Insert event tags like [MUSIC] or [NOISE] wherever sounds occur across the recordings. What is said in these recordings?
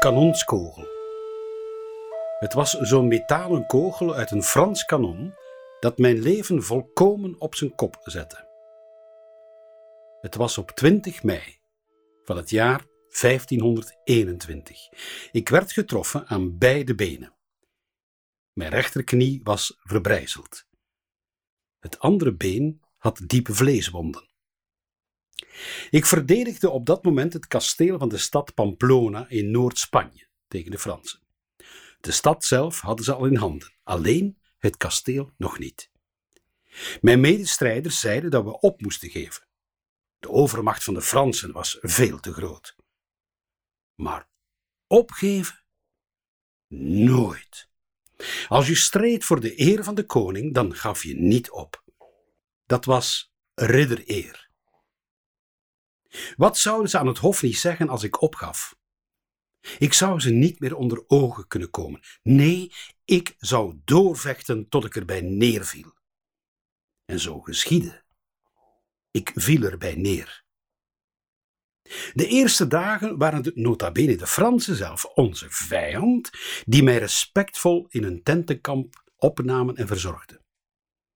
kanonskogel. Het was zo'n metalen kogel uit een Frans kanon dat mijn leven volkomen op zijn kop zette. Het was op 20 mei van het jaar 1521. Ik werd getroffen aan beide benen. Mijn rechterknie was verbrijzeld. Het andere been had diepe vleeswonden. Ik verdedigde op dat moment het kasteel van de stad Pamplona in Noord-Spanje tegen de Fransen. De stad zelf hadden ze al in handen, alleen het kasteel nog niet. Mijn medestrijders zeiden dat we op moesten geven. De overmacht van de Fransen was veel te groot. Maar opgeven? Nooit. Als je streed voor de eer van de koning, dan gaf je niet op. Dat was riddereer. Wat zouden ze aan het hof niet zeggen als ik opgaf? Ik zou ze niet meer onder ogen kunnen komen. Nee, ik zou doorvechten tot ik erbij neerviel. En zo geschiedde. Ik viel erbij neer. De eerste dagen waren de nota bene de Fransen zelf, onze vijand, die mij respectvol in een tentenkamp opnamen en verzorgden.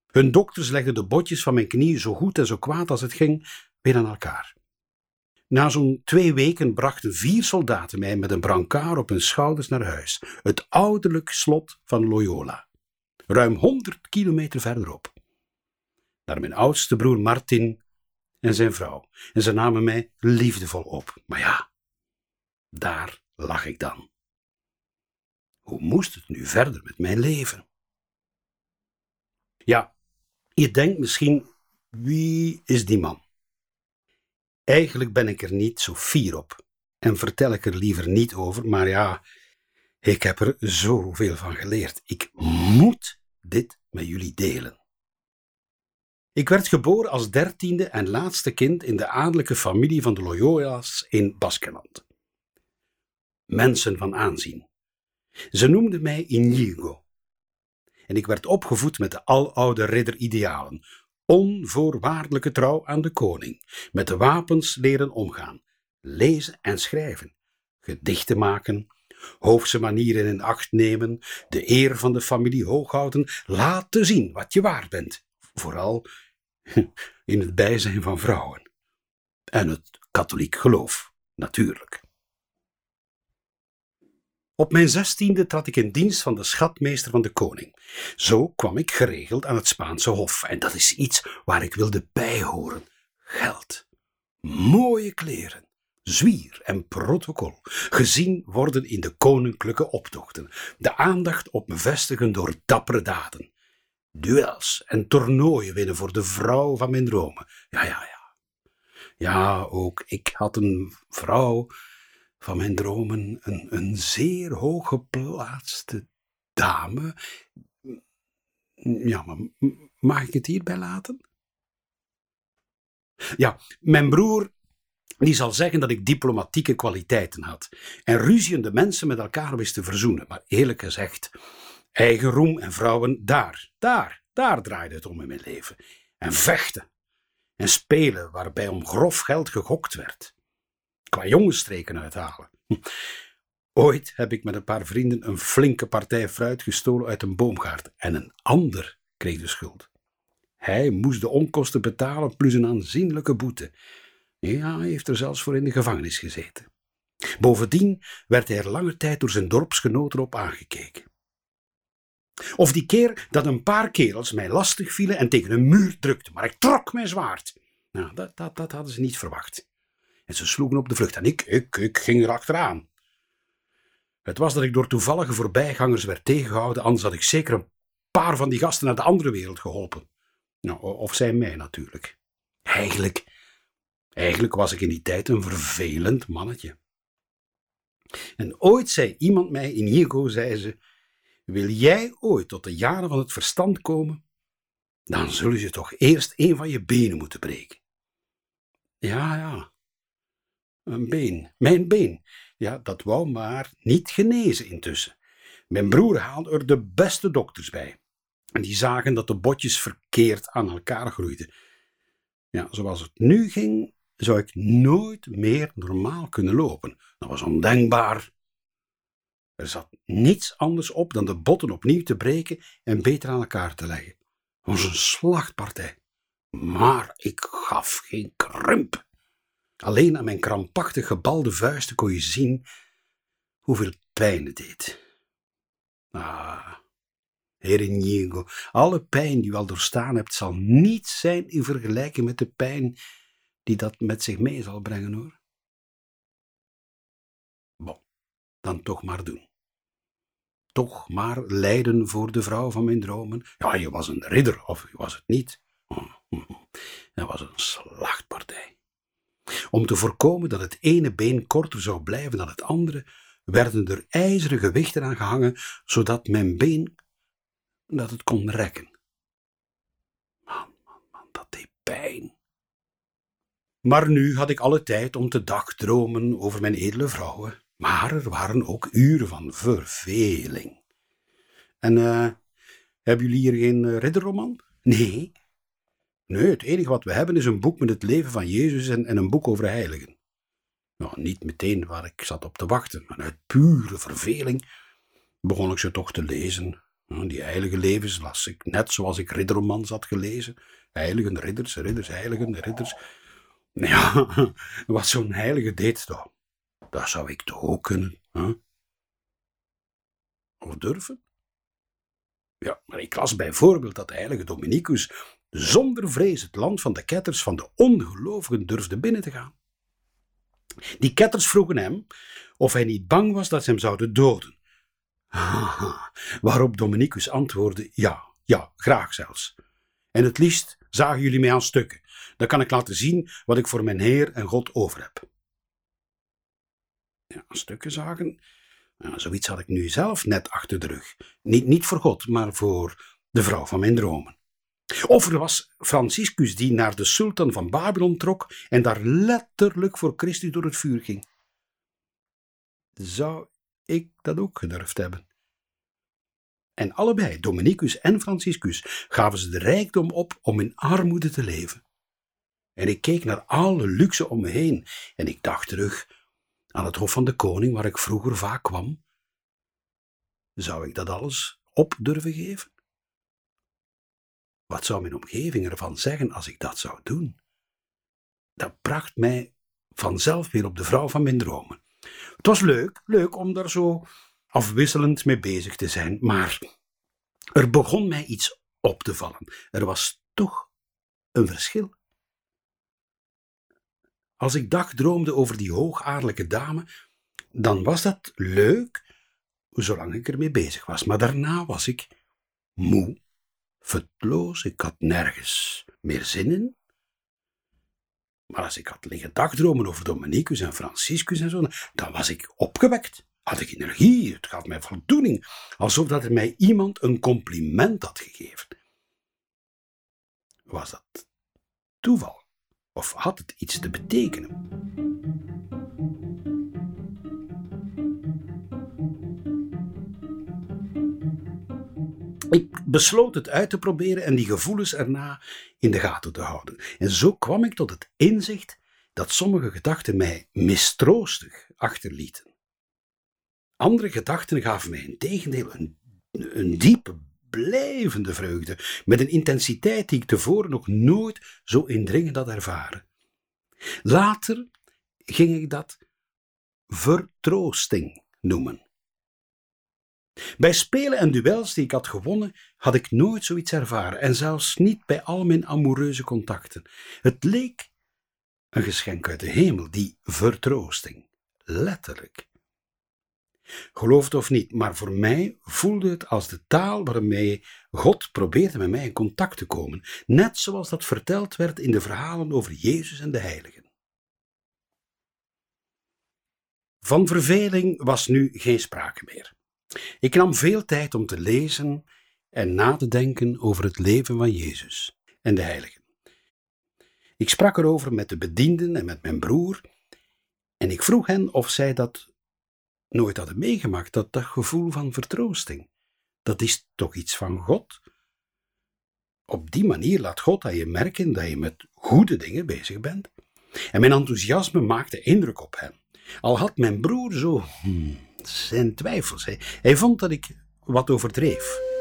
Hun dokters legden de botjes van mijn knieën zo goed en zo kwaad als het ging weer aan elkaar. Na zo'n twee weken brachten vier soldaten mij met een brancard op hun schouders naar huis, het ouderlijk slot van Loyola, ruim 100 kilometer verderop. Naar mijn oudste broer Martin en zijn vrouw, en ze namen mij liefdevol op. Maar ja, daar lag ik dan. Hoe moest het nu verder met mijn leven? Ja, je denkt misschien, wie is die man? Eigenlijk ben ik er niet zo fier op en vertel ik er liever niet over, maar ja, ik heb er zoveel van geleerd. Ik moet dit met jullie delen. Ik werd geboren als dertiende en laatste kind in de adellijke familie van de Loyola's in Baskeland. Mensen van aanzien. Ze noemden mij Inigo. En ik werd opgevoed met de aloude ridderidealen, onvoorwaardelijke trouw aan de koning, met de wapens leren omgaan, lezen en schrijven, gedichten maken, hoofdse manieren in acht nemen, de eer van de familie hooghouden, laten zien wat je waard bent, vooral [LAUGHS] in het bijzijn van vrouwen. En het katholiek geloof, natuurlijk. Op mijn zestiende trad ik in dienst van de schatmeester van de koning. Zo kwam ik geregeld aan het Spaanse hof. En dat is iets waar ik wilde bijhoren. Geld, mooie kleren, zwier en protocol. Gezien worden in de koninklijke optochten. De aandacht op me vestigen door dappere daden. Duels en toernooien winnen voor de vrouw van mijn dromen. Ja, ja, ja. Ja, ook ik had een vrouw van mijn dromen een, een zeer hooggeplaatste dame. Ja, maar mag ik het hierbij laten? Ja, mijn broer die zal zeggen dat ik diplomatieke kwaliteiten had en ruziende mensen met elkaar wist te verzoenen. Maar eerlijk gezegd, eigen roem en vrouwen, daar, daar, daar draaide het om in mijn leven. En vechten en spelen waarbij om grof geld gegokt werd qua jongensstreken uithalen. [LAUGHS] Ooit heb ik met een paar vrienden een flinke partij fruit gestolen uit een boomgaard en een ander kreeg de schuld. Hij moest de onkosten betalen plus een aanzienlijke boete. Ja, hij heeft er zelfs voor in de gevangenis gezeten. Bovendien werd hij er lange tijd door zijn dorpsgenoten op aangekeken. Of die keer dat een paar kerels mij lastig vielen en tegen een muur drukten, maar ik trok mijn zwaard. Nou, dat, dat, dat hadden ze niet verwacht en ze sloegen op de vlucht. En ik, ik, ik ging er achteraan. Het was dat ik door toevallige voorbijgangers werd tegengehouden, anders had ik zeker een paar van die gasten naar de andere wereld geholpen. Nou, of zij mij natuurlijk. Eigenlijk, eigenlijk was ik in die tijd een vervelend mannetje. En ooit zei iemand mij in Inigo, zei ze, wil jij ooit tot de jaren van het verstand komen, dan zullen ze toch eerst een van je benen moeten breken. Ja, ja, een been, mijn been. Ja, dat wou maar niet genezen intussen. Mijn broer haalde er de beste dokters bij. En die zagen dat de botjes verkeerd aan elkaar groeiden. Ja, zoals het nu ging, zou ik nooit meer normaal kunnen lopen. Dat was ondenkbaar. Er zat niets anders op dan de botten opnieuw te breken en beter aan elkaar te leggen. Het was een slachtpartij. Maar ik gaf geen krimp. Alleen aan mijn krampachtig gebalde vuisten kon je zien hoeveel pijn het deed. Ah, Heer Inigo, alle pijn die u al doorstaan hebt, zal niet zijn in vergelijking met de pijn die dat met zich mee zal brengen, hoor. Bon, dan toch maar doen. Toch maar lijden voor de vrouw van mijn dromen. Ja, je was een ridder, of je was het niet. Dat was een slachtpartij. Om te voorkomen dat het ene been korter zou blijven dan het andere, werden er ijzeren gewichten aan gehangen, zodat mijn been dat het kon rekken. Man, man, man, dat deed pijn. Maar nu had ik alle tijd om te dagdromen over mijn edele vrouwen. Maar er waren ook uren van verveling. En uh, hebben jullie hier geen uh, ridderroman? Nee. Nee, het enige wat we hebben is een boek met het leven van Jezus en, en een boek over heiligen. Nou, niet meteen waar ik zat op te wachten, maar uit pure verveling begon ik ze toch te lezen. Die heilige levens las ik net zoals ik ridderromans had gelezen. Heiligen, ridders, ridders, heiligen, ridders. [LAUGHS] Ja, wat zo'n heilige deed toch. Dat zou ik toch ook kunnen. Hè? Of durven? Ja, maar ik las bijvoorbeeld dat de heilige Dominicus zonder vrees het land van de ketters van de ongelovigen durfde binnen te gaan. Die ketters vroegen hem of hij niet bang was dat ze hem zouden doden. waarop Dominicus antwoordde: Ja, ja, graag zelfs. En het liefst zagen jullie mij aan stukken. Dan kan ik laten zien wat ik voor mijn Heer en God over heb. Ja, stukken zagen? Zoiets had ik nu zelf net achter de rug. Niet, niet voor God, maar voor de vrouw van mijn dromen. Of er was Franciscus die naar de sultan van Babylon trok en daar letterlijk voor Christus door het vuur ging. Zou ik dat ook gedurfd hebben? En allebei, Dominicus en Franciscus, gaven ze de rijkdom op om in armoede te leven. En ik keek naar alle luxe om me heen en ik dacht terug aan het Hof van de Koning waar ik vroeger vaak kwam. Zou ik dat alles op durven geven? Wat zou mijn omgeving ervan zeggen als ik dat zou doen? Dat bracht mij vanzelf weer op de vrouw van mijn dromen. Het was leuk, leuk om daar zo afwisselend mee bezig te zijn, maar er begon mij iets op te vallen. Er was toch een verschil. Als ik dagdroomde over die hoogaardelijke dame, dan was dat leuk, zolang ik ermee bezig was. Maar daarna was ik moe, futloos, ik had nergens meer zin in. Maar als ik had liggen dagdromen over Dominicus en Franciscus en zo, dan was ik opgewekt. Had ik energie, het gaf mij voldoening, alsof dat er mij iemand een compliment had gegeven. Was dat toeval? Of had het iets te betekenen? Ik besloot het uit te proberen en die gevoelens erna in de gaten te houden. En zo kwam ik tot het inzicht dat sommige gedachten mij mistroostig achterlieten. Andere gedachten gaven mij in tegendeel een, een diepe, blijvende vreugde, met een intensiteit die ik tevoren nog nooit zo indringend had ervaren. Later ging ik dat vertroosting noemen. Bij spelen en duels die ik had gewonnen, had ik nooit zoiets ervaren en zelfs niet bij al mijn amoureuze contacten. Het leek een geschenk uit de hemel, die vertroosting, letterlijk. Geloof het of niet, maar voor mij voelde het als de taal waarmee God probeerde met mij in contact te komen, net zoals dat verteld werd in de verhalen over Jezus en de heiligen. Van verveling was nu geen sprake meer. Ik nam veel tijd om te lezen en na te denken over het leven van Jezus en de heiligen. Ik sprak erover met de bedienden en met mijn broer en ik vroeg hen of zij dat nooit hadden meegemaakt, dat, dat gevoel van vertroosting. Dat is toch iets van God? Op die manier laat God aan je merken dat je met goede dingen bezig bent. En mijn enthousiasme maakte indruk op hem. Al had mijn broer zo, hmm, zijn twijfels. Hij, hij vond dat ik wat overdreef.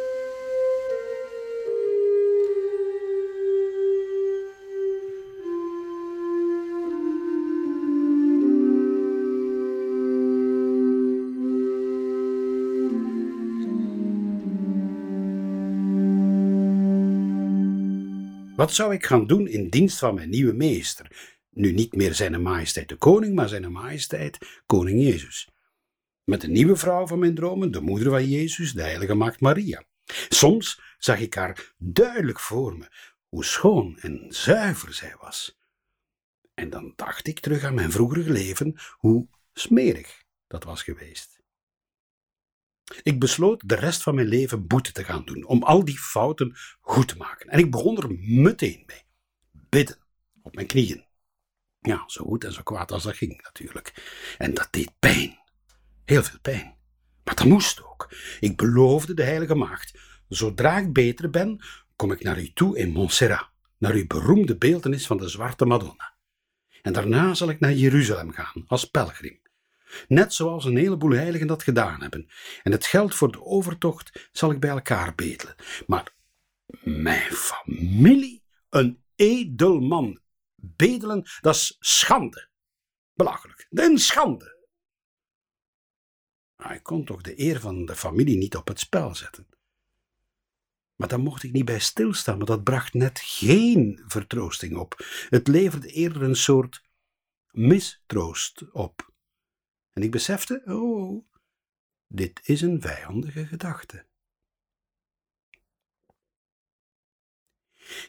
Wat zou ik gaan doen in dienst van mijn nieuwe meester? Nu niet meer zijn majesteit de koning, maar zijn majesteit koning Jezus. Met de nieuwe vrouw van mijn dromen, de moeder van Jezus, de heilige maagd Maria. Soms zag ik haar duidelijk voor me, hoe schoon en zuiver zij was. En dan dacht ik terug aan mijn vroegere leven, hoe smerig dat was geweest. Ik besloot de rest van mijn leven boete te gaan doen om al die fouten goed te maken. En ik begon er meteen mee. Bidden, op mijn knieën. Ja, zo goed en zo kwaad als dat ging natuurlijk. En dat deed pijn. Heel veel pijn. Maar dat moest ook. Ik beloofde de heilige maagd, zodra ik beter ben, kom ik naar u toe in Montserrat, naar uw beroemde beeldenis van de Zwarte Madonna. En daarna zal ik naar Jeruzalem gaan, als pelgrim. Net zoals een heleboel heiligen dat gedaan hebben. En het geld voor de overtocht zal ik bij elkaar bedelen. Maar mijn familie, een edelman, bedelen, dat is schande. Belachelijk. Een schande. Maar ik kon toch de eer van de familie niet op het spel zetten. Maar daar mocht ik niet bij stilstaan, maar dat bracht net geen vertroosting op. Het leverde eerder een soort mistroost op. En ik besefte, oh, dit is een vijandige gedachte.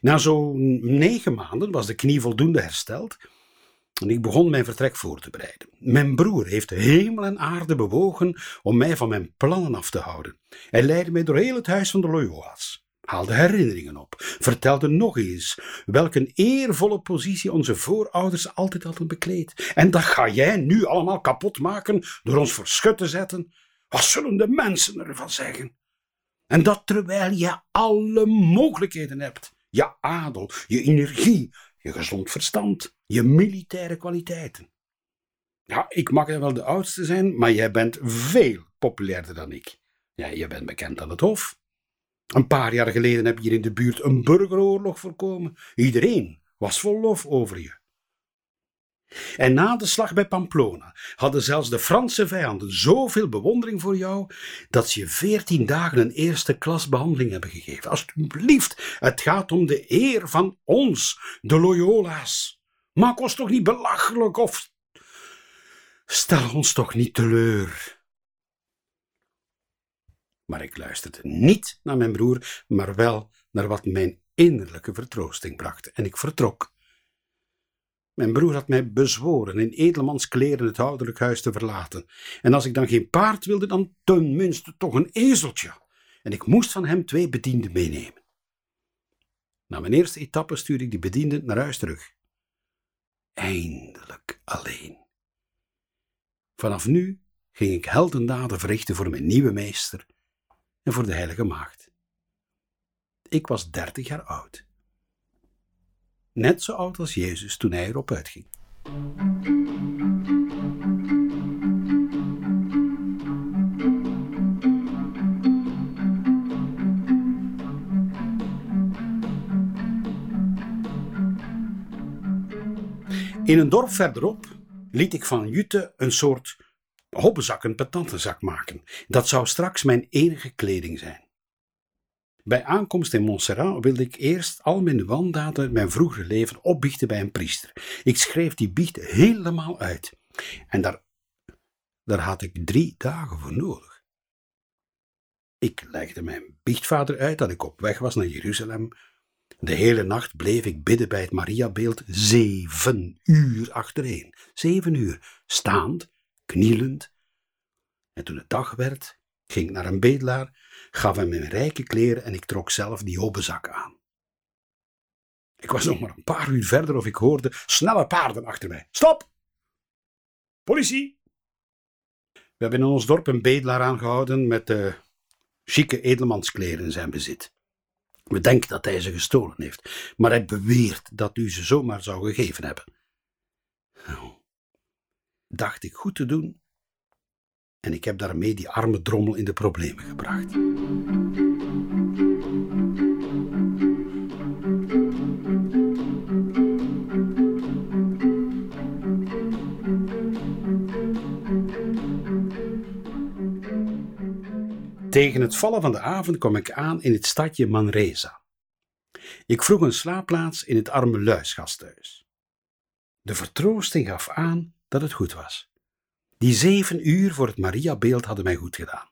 Na zo'n negen maanden was de knie voldoende hersteld en ik begon mijn vertrek voor te bereiden. Mijn broer heeft hemel en aarde bewogen om mij van mijn plannen af te houden. Hij leidde mij door heel het huis van de Loyola's haalde herinneringen op, vertelde nog eens welke eervolle positie onze voorouders altijd hadden bekleed. En dat ga jij nu allemaal kapot maken door ons voor schut te zetten? Wat zullen de mensen ervan zeggen? En dat terwijl je alle mogelijkheden hebt. Je adel, je energie, je gezond verstand, je militaire kwaliteiten. Ja, ik mag wel de oudste zijn, maar jij bent veel populairder dan ik. Ja, je bent bekend aan het hof. Een paar jaar geleden heb je hier in de buurt een burgeroorlog voorkomen. Iedereen was vol lof over je. En na de slag bij Pamplona hadden zelfs de Franse vijanden zoveel bewondering voor jou dat ze je veertien dagen een eerste klas behandeling hebben gegeven. Alsjeblieft, het gaat om de eer van ons, de Loyola's. Maak ons toch niet belachelijk of stel ons toch niet teleur. Maar ik luisterde niet naar mijn broer, maar wel naar wat mijn innerlijke vertroosting bracht. En ik vertrok. Mijn broer had mij bezworen in edelmans kleren het ouderlijk huis te verlaten. En als ik dan geen paard wilde, dan tenminste toch een ezeltje. En ik moest van hem twee bedienden meenemen. Na mijn eerste etappe stuurde ik die bedienden naar huis terug. Eindelijk alleen. Vanaf nu ging ik heldendaden verrichten voor mijn nieuwe meester en voor de Heilige Maagd. Ik was dertig jaar oud. Net zo oud als Jezus toen hij erop uitging. In een dorp verderop liet ik van Jute een soort hobbenzak, een patantenzak maken. Dat zou straks mijn enige kleding zijn. Bij aankomst in Montserrat wilde ik eerst al mijn wandaden uit mijn vroegere leven opbiechten bij een priester. Ik schreef die biecht helemaal uit. En daar, daar had ik drie dagen voor nodig. Ik legde mijn biechtvader uit dat ik op weg was naar Jeruzalem. De hele nacht bleef ik bidden bij het Mariabeeld zeven uur achtereen. Zeven uur, staand knielend. En toen het dag werd, ging ik naar een bedelaar, gaf hem mijn rijke kleren en ik trok zelf die hobbenzak aan. Ik was nog maar een paar uur verder of ik hoorde snelle paarden achter mij. Stop! Politie! We hebben in ons dorp een bedelaar aangehouden met de chique edelmanskleren in zijn bezit. We denken dat hij ze gestolen heeft, maar hij beweert dat u ze zomaar zou gegeven hebben. Nou, dacht ik goed te doen en ik heb daarmee die arme drommel in de problemen gebracht. Tegen het vallen van de avond kwam ik aan in het stadje Manresa. Ik vroeg een slaapplaats in het arme luisgasthuis. De vertroosting gaf aan dat het goed was. Die zeven uur voor het Mariabeeld hadden mij goed gedaan.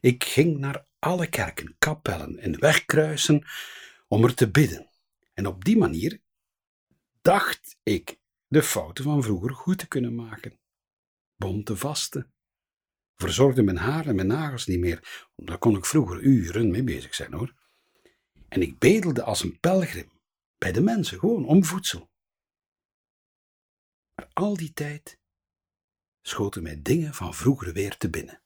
Ik ging naar alle kerken, kapellen en wegkruisen om er te bidden. En op die manier dacht ik de fouten van vroeger goed te kunnen maken. Bond te vasten, verzorgde mijn haar en mijn nagels niet meer. Daar kon ik vroeger uren mee bezig zijn hoor. En ik bedelde als een pelgrim bij de mensen, gewoon om voedsel. Maar al die tijd schoten mij dingen van vroeger weer te binnen.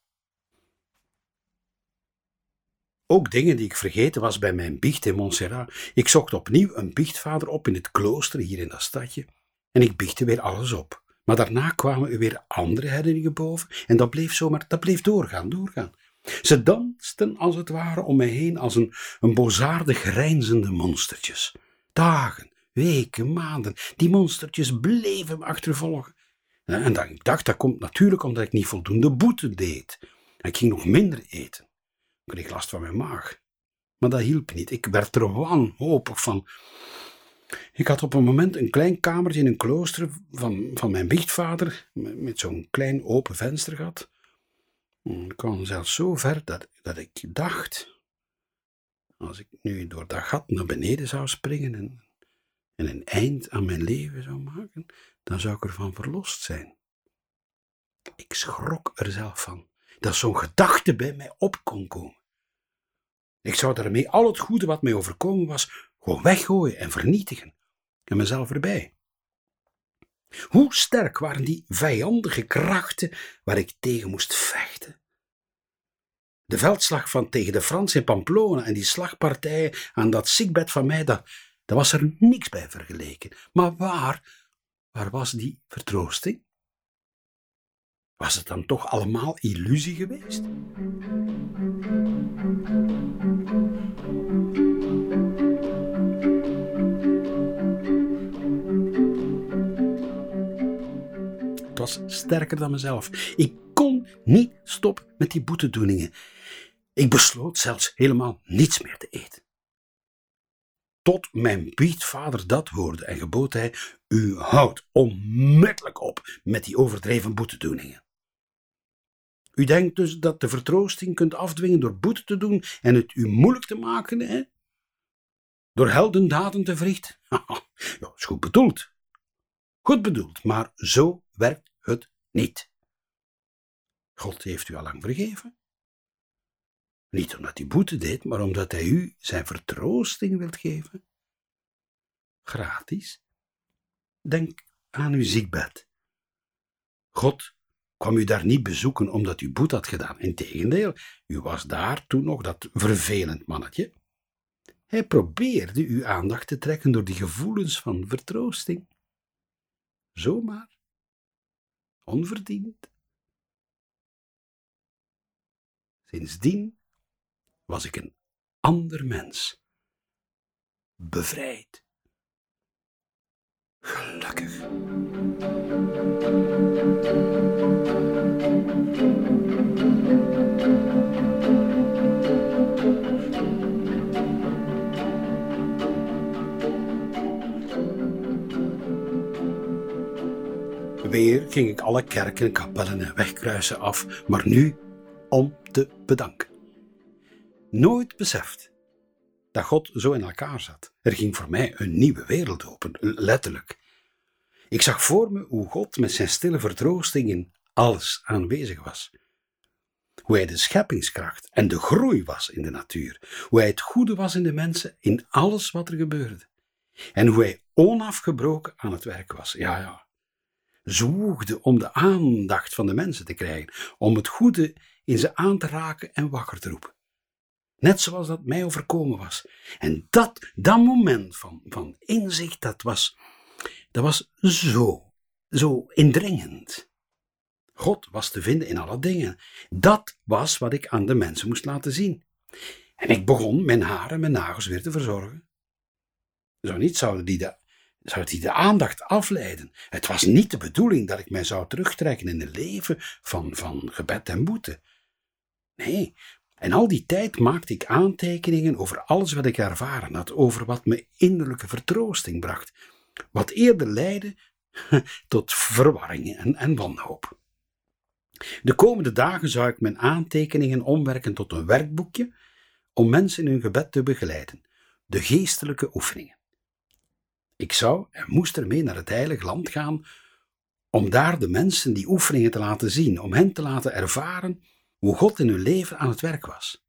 Ook dingen die ik vergeten was bij mijn biecht in Montserrat. Ik zocht opnieuw een biechtvader op in het klooster hier in dat stadje en ik biechtte weer alles op. Maar daarna kwamen er weer andere herinneringen boven en dat bleef zomaar, dat bleef doorgaan, doorgaan. Ze dansten als het ware om mij heen als een, een bozaardig grijnzende monstertjes. Dagen, weken, maanden, die monstertjes bleven me achtervolgen. En dan, ik dacht, dat komt natuurlijk omdat ik niet voldoende boete deed. Ik ging nog minder eten. Ik kreeg last van mijn maag. Maar dat hielp niet. Ik werd er wanhopig van. Ik had op een moment een klein kamertje in een klooster van, van mijn biechtvader, met zo'n klein open venster gehad. Ik kwam zelfs zo ver dat, dat ik dacht, als ik nu door dat gat naar beneden zou springen en, en een eind aan mijn leven zou maken, dan zou ik ervan verlost zijn. Ik schrok er zelf van, dat zo'n gedachte bij mij op kon komen. Ik zou daarmee al het goede wat mij overkomen was, gewoon weggooien en vernietigen. En mezelf erbij. Hoe sterk waren die vijandige krachten waar ik tegen moest vechten? De veldslag van tegen de Fransen in Pamplona en die slagpartijen aan dat ziekbed van mij, dat, dat was er niks bij vergeleken. Maar waar, waar was die vertroosting? Was het dan toch allemaal illusie geweest? was sterker dan mezelf. Ik kon niet stoppen met die boetedoeningen. Ik besloot zelfs helemaal niets meer te eten. Tot mijn biedvader dat hoorde en gebood hij: U houdt onmiddellijk op met die overdreven boetedoeningen. U denkt dus dat de vertroosting kunt afdwingen door boete te doen en het u moeilijk te maken, hè? Door heldendaden te verrichten? [LAUGHS] ja, is goed bedoeld. Goed bedoeld, maar zo werkt het niet. God heeft u al lang vergeven. Niet omdat hij boete deed, maar omdat hij u zijn vertroosting wilt geven. Gratis. Denk aan uw ziekbed. God kwam u daar niet bezoeken omdat u boete had gedaan. Integendeel, u was daar toen nog dat vervelend mannetje. Hij probeerde uw aandacht te trekken door die gevoelens van vertroosting. Zomaar onverdiend. Sindsdien was ik een ander mens, bevrijd, gelukkig. Weer ging ik alle kerken, kapellen en wegkruisen af, maar nu om te bedanken. Nooit beseft dat God zo in elkaar zat. Er ging voor mij een nieuwe wereld open, letterlijk. Ik zag voor me hoe God met zijn stille vertroosting in alles aanwezig was. Hoe hij de scheppingskracht en de groei was in de natuur. Hoe hij het goede was in de mensen, in alles wat er gebeurde. En hoe hij onafgebroken aan het werk was. Ja, ja, zwoegde om de aandacht van de mensen te krijgen, om het goede in ze aan te raken en wakker te roepen. Net zoals dat mij overkomen was. En dat, dat moment van, van inzicht, dat was, dat was zo, zo indringend. God was te vinden in alle dingen. Dat was wat ik aan de mensen moest laten zien. En ik begon mijn haren en mijn nagels weer te verzorgen. Zo niet zouden die de, zou die de aandacht afleiden. Het was niet de bedoeling dat ik mij zou terugtrekken in een leven van, van gebed en boete. Nee, en al die tijd maakte ik aantekeningen over alles wat ik ervaren had, over wat me innerlijke vertroosting bracht, wat eerder leidde [LAUGHS] tot verwarring en, en wanhoop. De komende dagen zou ik mijn aantekeningen omwerken tot een werkboekje om mensen in hun gebed te begeleiden, de geestelijke oefeningen. Ik zou en moest ermee naar het heilige land gaan om daar de mensen die oefeningen te laten zien, om hen te laten ervaren hoe God in hun leven aan het werk was.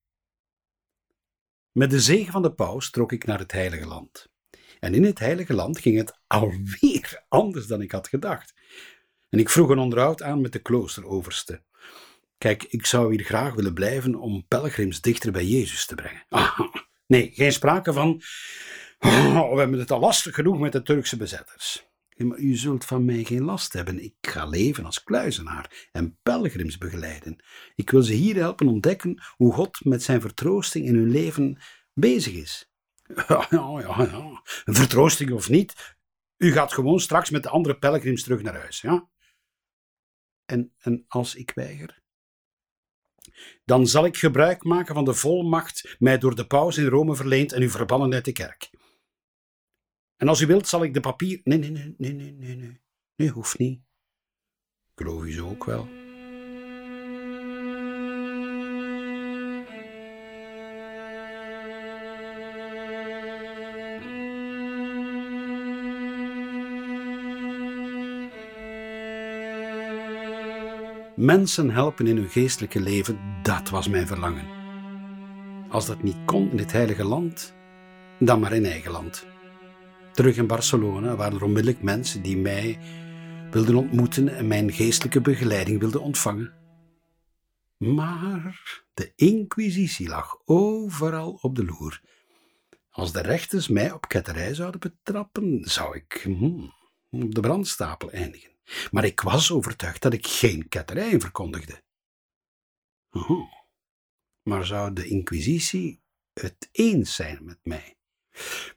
Met de zegen van de paus trok ik naar het heilige land. En in het heilige land ging het alweer anders dan ik had gedacht. En ik vroeg een onderhoud aan met de kloosteroverste. Kijk, ik zou hier graag willen blijven om pelgrims dichter bij Jezus te brengen. Ah, nee, geen sprake van. Oh, we hebben het al lastig genoeg met de Turkse bezetters. U zult van mij geen last hebben. Ik ga leven als kluizenaar en pelgrims begeleiden. Ik wil ze hier helpen ontdekken hoe God met zijn vertroosting in hun leven bezig is. [LAUGHS] Ja, ja, ja. Een vertroosting of niet, u gaat gewoon straks met de andere pelgrims terug naar huis, ja? En, en als ik weiger? Dan zal ik gebruik maken van de volmacht mij door de paus in Rome verleend en u verbannen uit de kerk. En als u wilt, zal ik de papier. Nee, nee, nee, nee, nee, nee, nee. Nee, hoeft niet. Ik geloof u zo ook wel. Mensen helpen in hun geestelijke leven, dat was mijn verlangen. Als dat niet kon in het heilige land, dan maar in eigen land. Terug in Barcelona waren er onmiddellijk mensen die mij wilden ontmoeten en mijn geestelijke begeleiding wilden ontvangen. Maar de inquisitie lag overal op de loer. Als de rechters mij op ketterij zouden betrappen, zou ik hmm, op de brandstapel eindigen. Maar ik was overtuigd dat ik geen ketterij verkondigde. Oh. Maar zou de inquisitie het eens zijn met mij?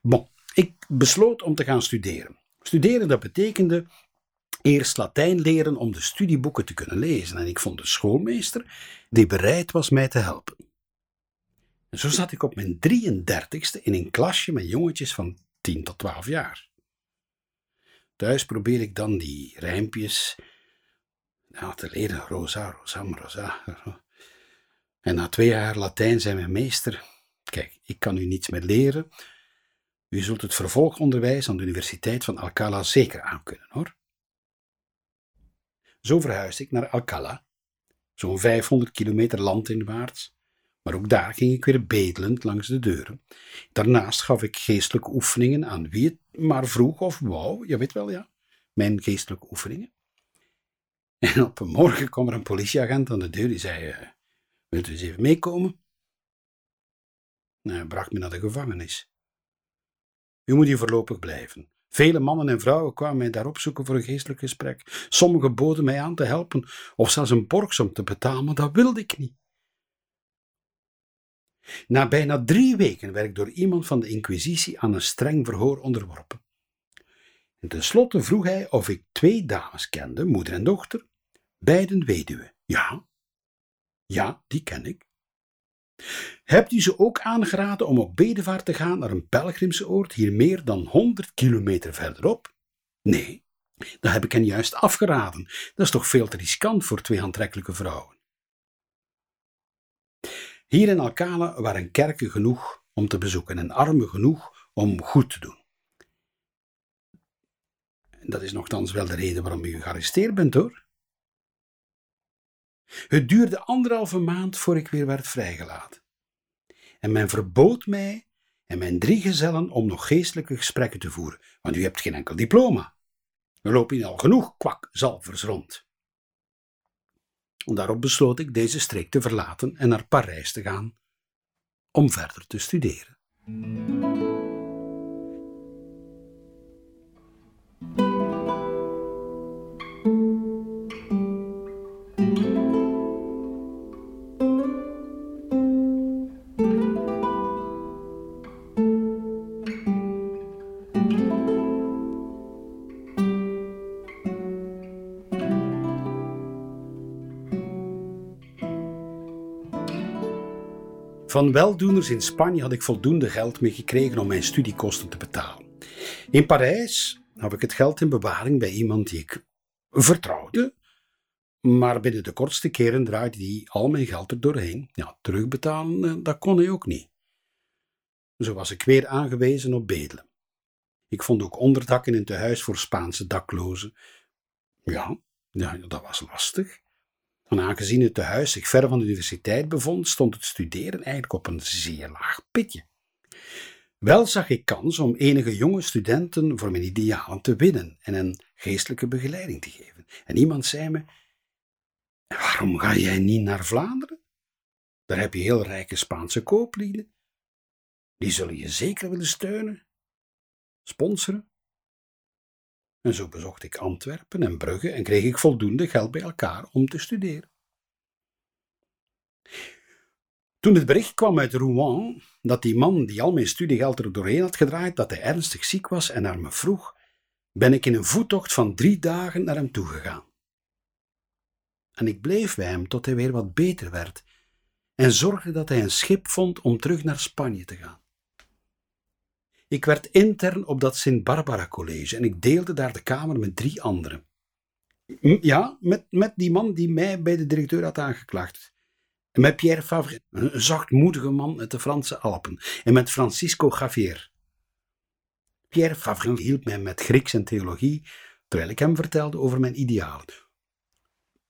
Bon, ik besloot om te gaan studeren. Studeren, dat betekende eerst Latijn leren om de studieboeken te kunnen lezen. En ik vond een schoolmeester die bereid was mij te helpen. En zo zat ik op mijn 33ste in een klasje met jongetjes van 10 tot 12 jaar. Thuis probeer ik dan die rijmpjes te leren. Rosa, rosa, rosa. En na twee jaar Latijn zei mijn meester: Kijk, ik kan u niets meer leren, u zult het vervolgonderwijs aan de Universiteit van Alcala zeker aankunnen, hoor. Zo verhuisde ik naar Alcala, zo'n 500 kilometer landinwaarts, maar ook daar ging ik weer bedelend langs de deuren. Daarnaast gaf ik geestelijke oefeningen aan wie het maar vroeg of wou, je weet wel ja, mijn geestelijke oefeningen. En op een morgen kwam er een politieagent aan de deur die zei, uh, wilt u eens even meekomen? Nou, hij bracht me naar de gevangenis. U moet hier voorlopig blijven. Vele mannen en vrouwen kwamen mij daar opzoeken voor een geestelijk gesprek. Sommigen boden mij aan te helpen of zelfs een borgsom te betalen, maar dat wilde ik niet. Na bijna drie weken werd ik door iemand van de Inquisitie aan een streng verhoor onderworpen. En tenslotte vroeg hij of ik twee dames kende, moeder en dochter, beiden weduwe. Ja, ja, die ken ik. Hebt u ze ook aangeraden om op bedevaart te gaan naar een pelgrimsoord hier meer dan 100 kilometer verderop? Nee, dat heb ik hen juist afgeraden. Dat is toch veel te riskant voor twee aantrekkelijke vrouwen. Hier in Alcala waren kerken genoeg om te bezoeken en armen genoeg om goed te doen. Dat is nogthans wel de reden waarom u gearresteerd bent hoor. Het duurde anderhalve maand voor ik weer werd vrijgelaten. En men verbood mij en mijn drie gezellen om nog geestelijke gesprekken te voeren, want u hebt geen enkel diploma. Er lopen hier al genoeg kwakzalvers rond. Daarop besloot ik deze streek te verlaten en naar Parijs te gaan om verder te studeren. Van weldoeners in Spanje had ik voldoende geld mee gekregen om mijn studiekosten te betalen. In Parijs had ik het geld in bewaring bij iemand die ik vertrouwde, maar binnen de kortste keren draaide hij al mijn geld er doorheen. Terugbetalen, eh, dat kon hij ook niet. Zo was ik weer aangewezen op bedelen. Ik vond ook onderdak in een tehuis voor Spaanse daklozen. Ja, ja, dat was lastig. En aangezien het tehuis zich ver van de universiteit bevond, stond het studeren eigenlijk op een zeer laag pitje. Wel zag ik kans om enige jonge studenten voor mijn idealen te winnen en een geestelijke begeleiding te geven. En iemand zei me: Waarom ga jij niet naar Vlaanderen? Daar heb je heel rijke Spaanse kooplieden. Die zullen je zeker willen steunen, sponsoren. En zo bezocht ik Antwerpen en Brugge en kreeg ik voldoende geld bij elkaar om te studeren. Toen het bericht kwam uit Rouen dat die man die al mijn studiegeld er doorheen had gedraaid, dat hij ernstig ziek was en naar me vroeg, ben ik in een voettocht van drie dagen naar hem toegegaan. En ik bleef bij hem tot hij weer wat beter werd en zorgde dat hij een schip vond om terug naar Spanje te gaan. Ik werd intern op dat Sint-Barbara College en ik deelde daar de kamer met drie anderen. Ja, met, met die man die mij bij de directeur had aangeklaagd. Met Pierre Favre, een zachtmoedige man uit de Franse Alpen. En met Francisco Javier. Pierre Favre hielp mij met Grieks en theologie, terwijl ik hem vertelde over mijn idealen.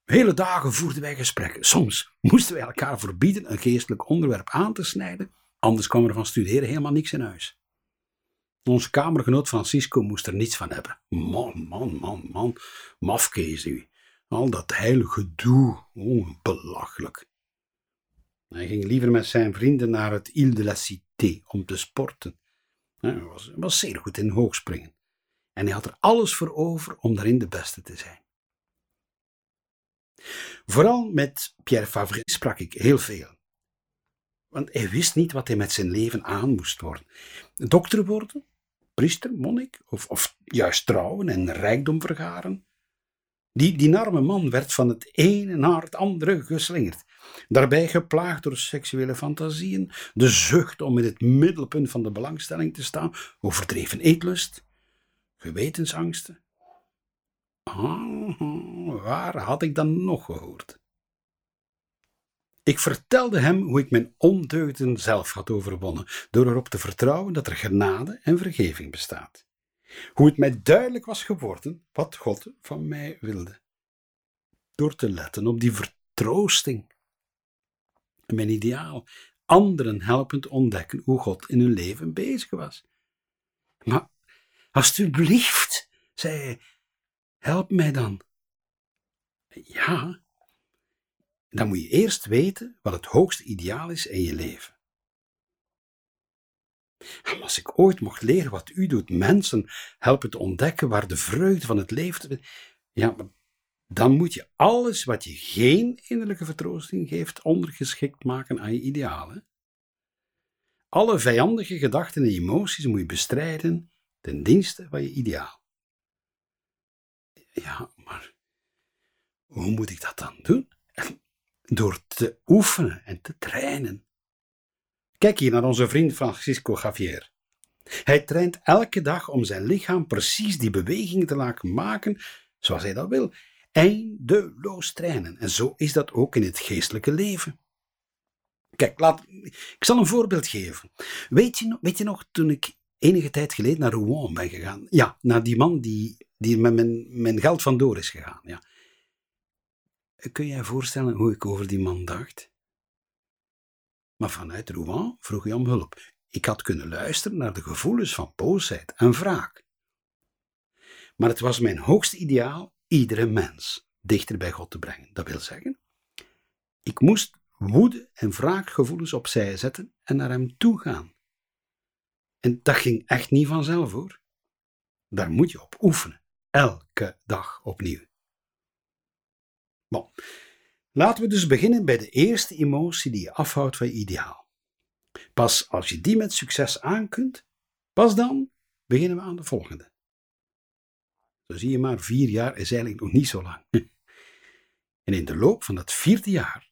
Hele dagen voerden wij gesprekken. Soms moesten wij elkaar verbieden een geestelijk onderwerp aan te snijden, anders kwam er van studeren helemaal niks in huis. Onze kamergenoot Francisco moest er niets van hebben. Man, man, man, man, mafkees u. Al dat heilige gedoe, oh, belachelijk. Hij ging liever met zijn vrienden naar het Ile de la Cité om te sporten. Hij was, was zeer goed in hoogspringen. En hij had er alles voor over om daarin de beste te zijn. Vooral met Pierre Favre sprak ik heel veel. Want hij wist niet wat hij met zijn leven aan moest worden. Dokter worden? Priester, monnik? Of, of juist trouwen en rijkdom vergaren? Die, die arme man werd van het ene naar het andere geslingerd. Daarbij geplaagd door seksuele fantasieën, de zucht om in het middelpunt van de belangstelling te staan, overdreven eetlust, gewetensangsten. Ah, waar had ik dan nog gehoord? Ik vertelde hem hoe ik mijn ondeugden zelf had overwonnen, door erop te vertrouwen dat er genade en vergeving bestaat. Hoe het mij duidelijk was geworden wat God van mij wilde. Door te letten op die vertroosting. Mijn ideaal, anderen helpend ontdekken hoe God in hun leven bezig was. Maar, alstublieft, zei hij, help mij dan. Ja, dan moet je eerst weten wat het hoogste ideaal is in je leven. En als ik ooit mocht leren wat u doet, mensen helpen te ontdekken waar de vreugde van het leven. Ja, dan moet je alles wat je geen innerlijke vertroosting geeft, ondergeschikt maken aan je idealen. Alle vijandige gedachten en emoties moet je bestrijden ten dienste van je ideaal. Ja, maar hoe moet ik dat dan doen? Door te oefenen en te trainen. Kijk hier naar onze vriend Francisco Javier. Hij traint elke dag om zijn lichaam precies die beweging te laten maken zoals hij dat wil. Eindeloos trainen. En zo is dat ook in het geestelijke leven. Kijk, laat, ik zal een voorbeeld geven. Weet je, weet je nog, toen ik enige tijd geleden naar Rouen ben gegaan? Ja, naar die man die, die met mijn, mijn geld vandoor is gegaan. Ja. Kun je voorstellen hoe ik over die man dacht? Maar vanuit Rouen vroeg hij om hulp. Ik had kunnen luisteren naar de gevoelens van boosheid en wraak. Maar het was mijn hoogste ideaal iedere mens dichter bij God te brengen. Dat wil zeggen, ik moest woede en wraakgevoelens opzij zetten en naar hem toe gaan. En dat ging echt niet vanzelf hoor. Daar moet je op oefenen, elke dag opnieuw. Bon. Laten we dus beginnen bij de eerste emotie die je afhoudt van je ideaal. Pas als je die met succes aankunt, pas dan beginnen we aan de volgende. Zo zie je maar, vier jaar is eigenlijk nog niet zo lang. [LAUGHS] En in de loop van dat vierde jaar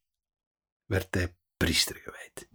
werd hij priester gewijd.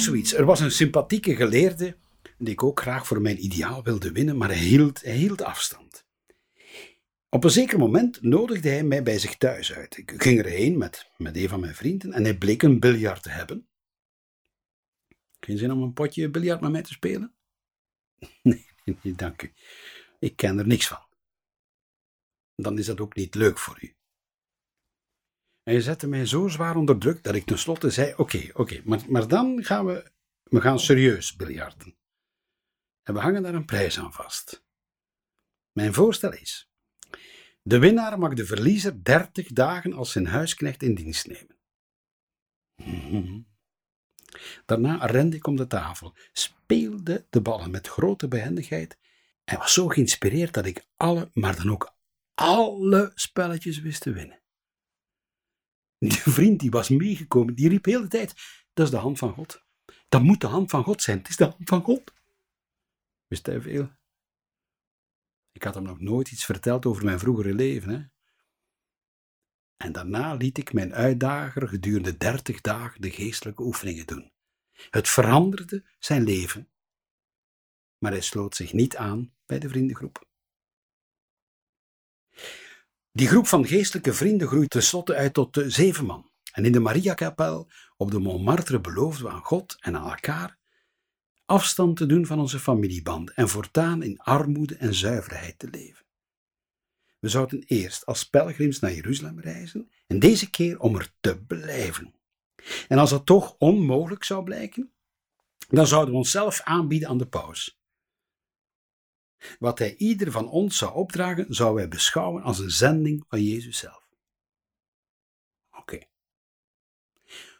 Zoiets. Er was een sympathieke geleerde die ik ook graag voor mijn ideaal wilde winnen, maar hij hield, hield afstand. Op een zeker moment nodigde hij mij bij zich thuis uit. Ik ging erheen met, met een van mijn vrienden en hij bleek een biljart te hebben. Geen zin om een potje biljart met mij te spelen? [LAUGHS] Nee, nee, dank u. Ik ken er niks van. Dan is dat ook niet leuk voor u. Hij zette mij zo zwaar onder druk dat ik tenslotte zei: Oké, oké, maar, maar dan gaan we, we gaan serieus biljarten. En we hangen daar een prijs aan vast. Mijn voorstel is: de winnaar mag de verliezer 30 dagen als zijn huisknecht in dienst nemen. [LAUGHS] Daarna rende ik om de tafel, speelde de ballen met grote behendigheid en was zo geïnspireerd dat ik alle, maar dan ook alle spelletjes wist te winnen. Die vriend die was meegekomen, die riep de hele tijd: Dat is de hand van God. Dat moet de hand van God zijn. Het is de hand van God. Wist hij veel? Ik had hem nog nooit iets verteld over mijn vroegere leven. Hè? En daarna liet ik mijn uitdager gedurende dertig dagen de geestelijke oefeningen doen. Het veranderde zijn leven, maar hij sloot zich niet aan bij de vriendengroep. Die groep van geestelijke vrienden groeit tenslotte uit tot zeven man. En in de Mariakapel op de Montmartre beloofden we aan God en aan elkaar afstand te doen van onze familieband en voortaan in armoede en zuiverheid te leven. We zouden eerst als pelgrims naar Jeruzalem reizen en deze keer om er te blijven. En als dat toch onmogelijk zou blijken, dan zouden we onszelf aanbieden aan de paus. Wat hij ieder van ons zou opdragen, zou wij beschouwen als een zending van Jezus zelf. Oké.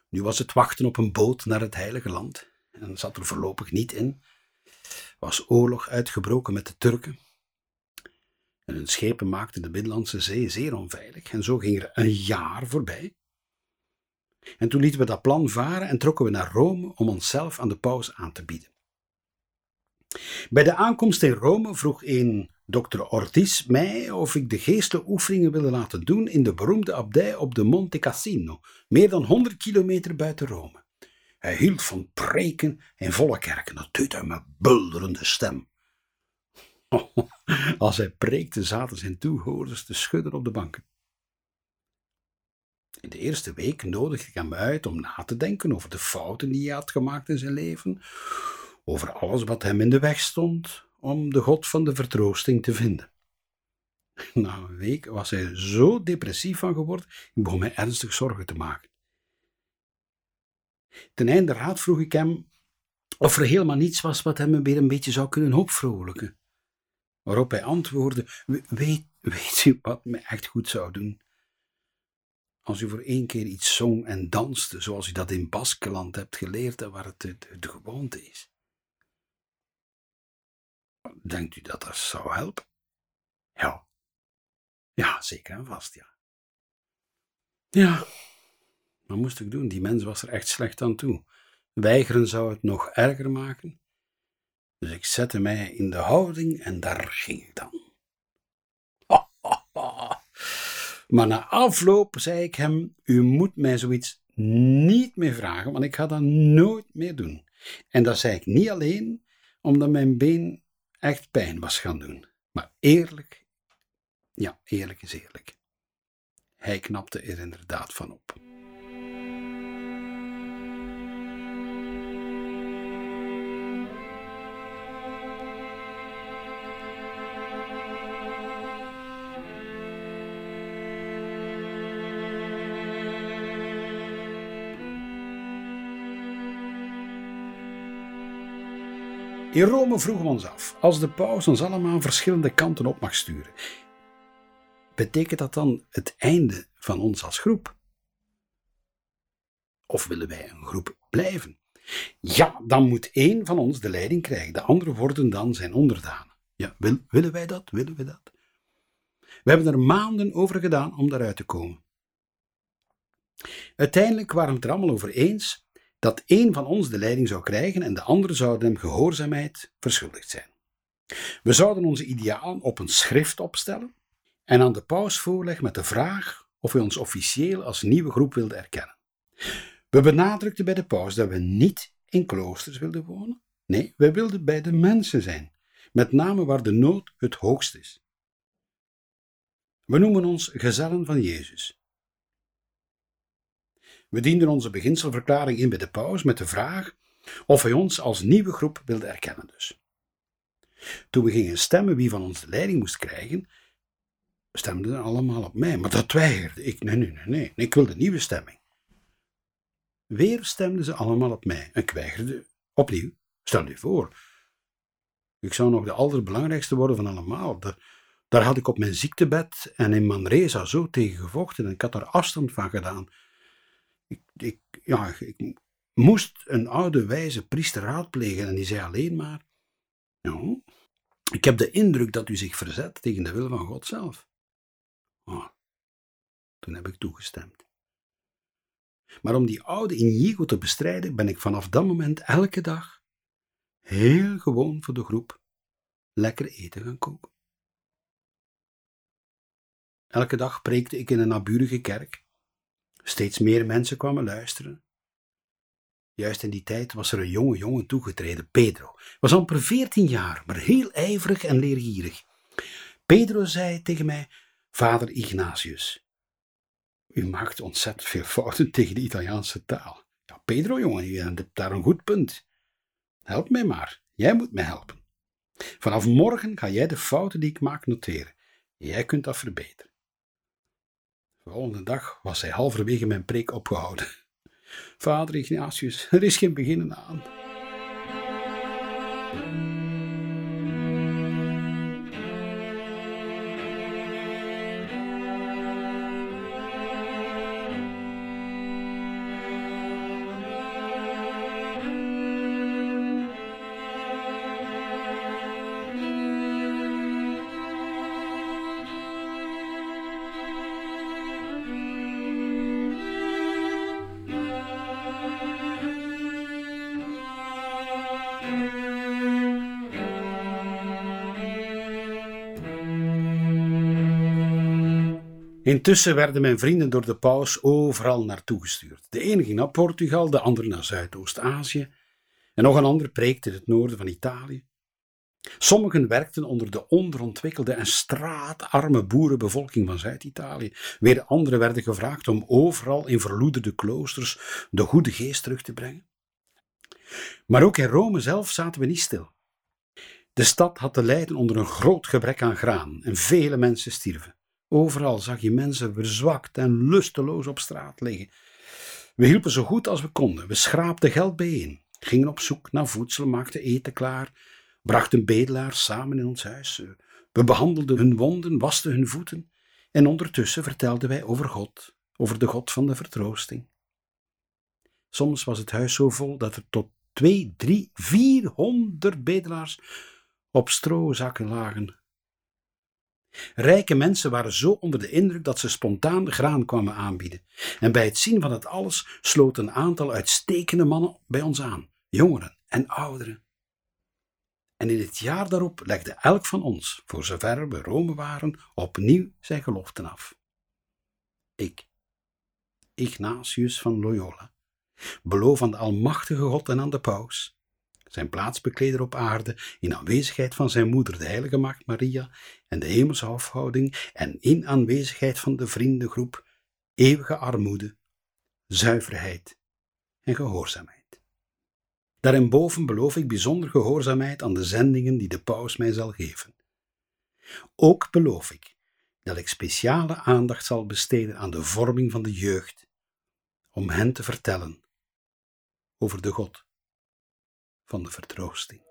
Nu was het wachten op een boot naar het Heilige Land. En zat er voorlopig niet in. Was oorlog uitgebroken met de Turken. En hun schepen maakten de Middellandse Zee zeer onveilig. En zo ging er een jaar voorbij. En toen lieten we dat plan varen en trokken we naar Rome om onszelf aan de paus aan te bieden. Bij de aankomst in Rome vroeg een dokter Ortiz mij of ik de geestelijke oefeningen wilde laten doen in de beroemde abdij op de Monte Cassino, meer dan 100 kilometer buiten Rome. Hij hield van preken in volle kerken, dat deed hij met bulderende stem. [LAUGHS] Als hij preekte zaten zijn toehoorders te schudden op de banken. In de eerste week nodigde ik hem uit om na te denken over de fouten die hij had gemaakt in zijn leven, over alles wat hem in de weg stond om de God van de vertroosting te vinden. [LAUGHS] Na een week was hij zo depressief van geworden, ik begon mij ernstig zorgen te maken. Ten einde raad vroeg ik hem of er helemaal niets was wat hem weer een beetje zou kunnen opvrolijken. Waarop hij antwoordde: weet, [LAUGHS] weet u wat me echt goed zou doen? Als u voor één keer iets zong en danste, zoals u dat in Baskeland hebt geleerd en waar het de, de gewoonte is. Denkt u dat dat zou helpen? Ja. Ja, zeker en vast, ja. Ja, wat moest ik doen? Die mens was er echt slecht aan toe. Weigeren zou het nog erger maken. Dus ik zette mij in de houding en daar ging ik dan. [LAUGHS] Maar na afloop zei ik hem: U moet mij zoiets niet meer vragen, want ik ga dat nooit meer doen. En dat zei ik niet alleen omdat mijn been echt pijn was gaan doen. Maar eerlijk, ja, eerlijk is eerlijk. Hij knapte er inderdaad van op. In Rome vroegen we ons af, als de paus ons allemaal verschillende kanten op mag sturen, betekent dat dan het einde van ons als groep? Of willen wij een groep blijven? Ja, dan moet één van ons de leiding krijgen, de anderen worden dan zijn onderdanen. Ja, wil, willen wij dat? Willen we dat? We hebben er maanden over gedaan om daaruit te komen. Uiteindelijk waren we het er allemaal over eens dat één van ons de leiding zou krijgen en de anderen zouden hem gehoorzaamheid verschuldigd zijn. We zouden onze idealen op een schrift opstellen en aan de paus voorleggen met de vraag of hij ons officieel als nieuwe groep wilde erkennen. We benadrukten bij de paus dat we niet in kloosters wilden wonen. Nee, wij wilden bij de mensen zijn, met name waar de nood het hoogst is. We noemen ons gezellen van Jezus. We dienden onze beginselverklaring in bij de paus met de vraag of hij ons als nieuwe groep wilde erkennen dus. Toen we gingen stemmen wie van ons de leiding moest krijgen, stemden allemaal op mij, maar dat weigerde ik. Nee, nee, nee, nee, ik wilde nieuwe stemming. Weer stemden ze allemaal op mij en ik weigerde opnieuw. Stel je voor, ik zou nog de allerbelangrijkste worden van allemaal. Daar, had ik op mijn ziektebed en in Manresa zo tegen gevochten en ik had daar afstand van gedaan. Ik, ja, ik moest een oude wijze priester raadplegen en die zei alleen maar: ja, Ik heb de indruk dat u zich verzet tegen de wil van God zelf. Toen heb ik toegestemd. Maar om die oude Inigo te bestrijden, ben ik vanaf dat moment elke dag heel gewoon voor de groep lekker eten gaan koken. Elke dag preekte ik in een naburige kerk. Steeds meer mensen kwamen luisteren. Juist in die tijd was er een jonge jongen toegetreden, Pedro. Was amper veertien jaar, maar heel ijverig en leergierig. Pedro zei tegen mij: Vader Ignatius, u maakt ontzettend veel fouten tegen de Italiaanse taal. Ja, Pedro, jongen, je hebt daar een goed punt. Help mij maar, jij moet mij helpen. Vanaf morgen ga jij de fouten die ik maak noteren. Jij kunt dat verbeteren. De volgende dag was hij halverwege mijn preek opgehouden. Vader Ignatius, er is geen beginnen aan. Intussen werden mijn vrienden door de paus overal naartoe gestuurd. De ene ging naar Portugal, de andere naar Zuidoost-Azië en nog een ander preekte in het noorden van Italië. Sommigen werkten onder de onderontwikkelde en straatarme boerenbevolking van Zuid-Italië. Weer anderen werden gevraagd om overal in verloederde kloosters de goede geest terug te brengen. Maar ook in Rome zelf zaten we niet stil. De stad had te lijden onder een groot gebrek aan graan en vele mensen stierven. Overal zag je mensen verzwakt en lusteloos op straat liggen. We hielpen zo goed als we konden. We schraapten geld bijeen, gingen op zoek naar voedsel, maakten eten klaar, brachten bedelaars samen in ons huis. We behandelden hun wonden, wasten hun voeten en ondertussen vertelden wij over God, over de God van de vertroosting. Soms was het huis zo vol dat er tot twee, drie, vierhonderd bedelaars op strozakken lagen Rijke mensen waren zo onder de indruk dat ze spontaan graan kwamen aanbieden. En bij het zien van het alles sloot een aantal uitstekende mannen bij ons aan, jongeren en ouderen. En in het jaar daarop legde elk van ons, voor zover we Rome waren, opnieuw zijn geloften af. Ik, Ignatius van Loyola, beloof aan de Almachtige God en aan de Paus zijn plaatsbekleder op aarde, in aanwezigheid van zijn moeder, de heilige maagd Maria, en de hemelse afhouding, en in aanwezigheid van de vriendengroep, eeuwige armoede, zuiverheid en gehoorzaamheid. Daarinboven beloof ik bijzonder gehoorzaamheid aan de zendingen die de paus mij zal geven. Ook beloof ik dat ik speciale aandacht zal besteden aan de vorming van de jeugd, om hen te vertellen over de God van de vertroosting.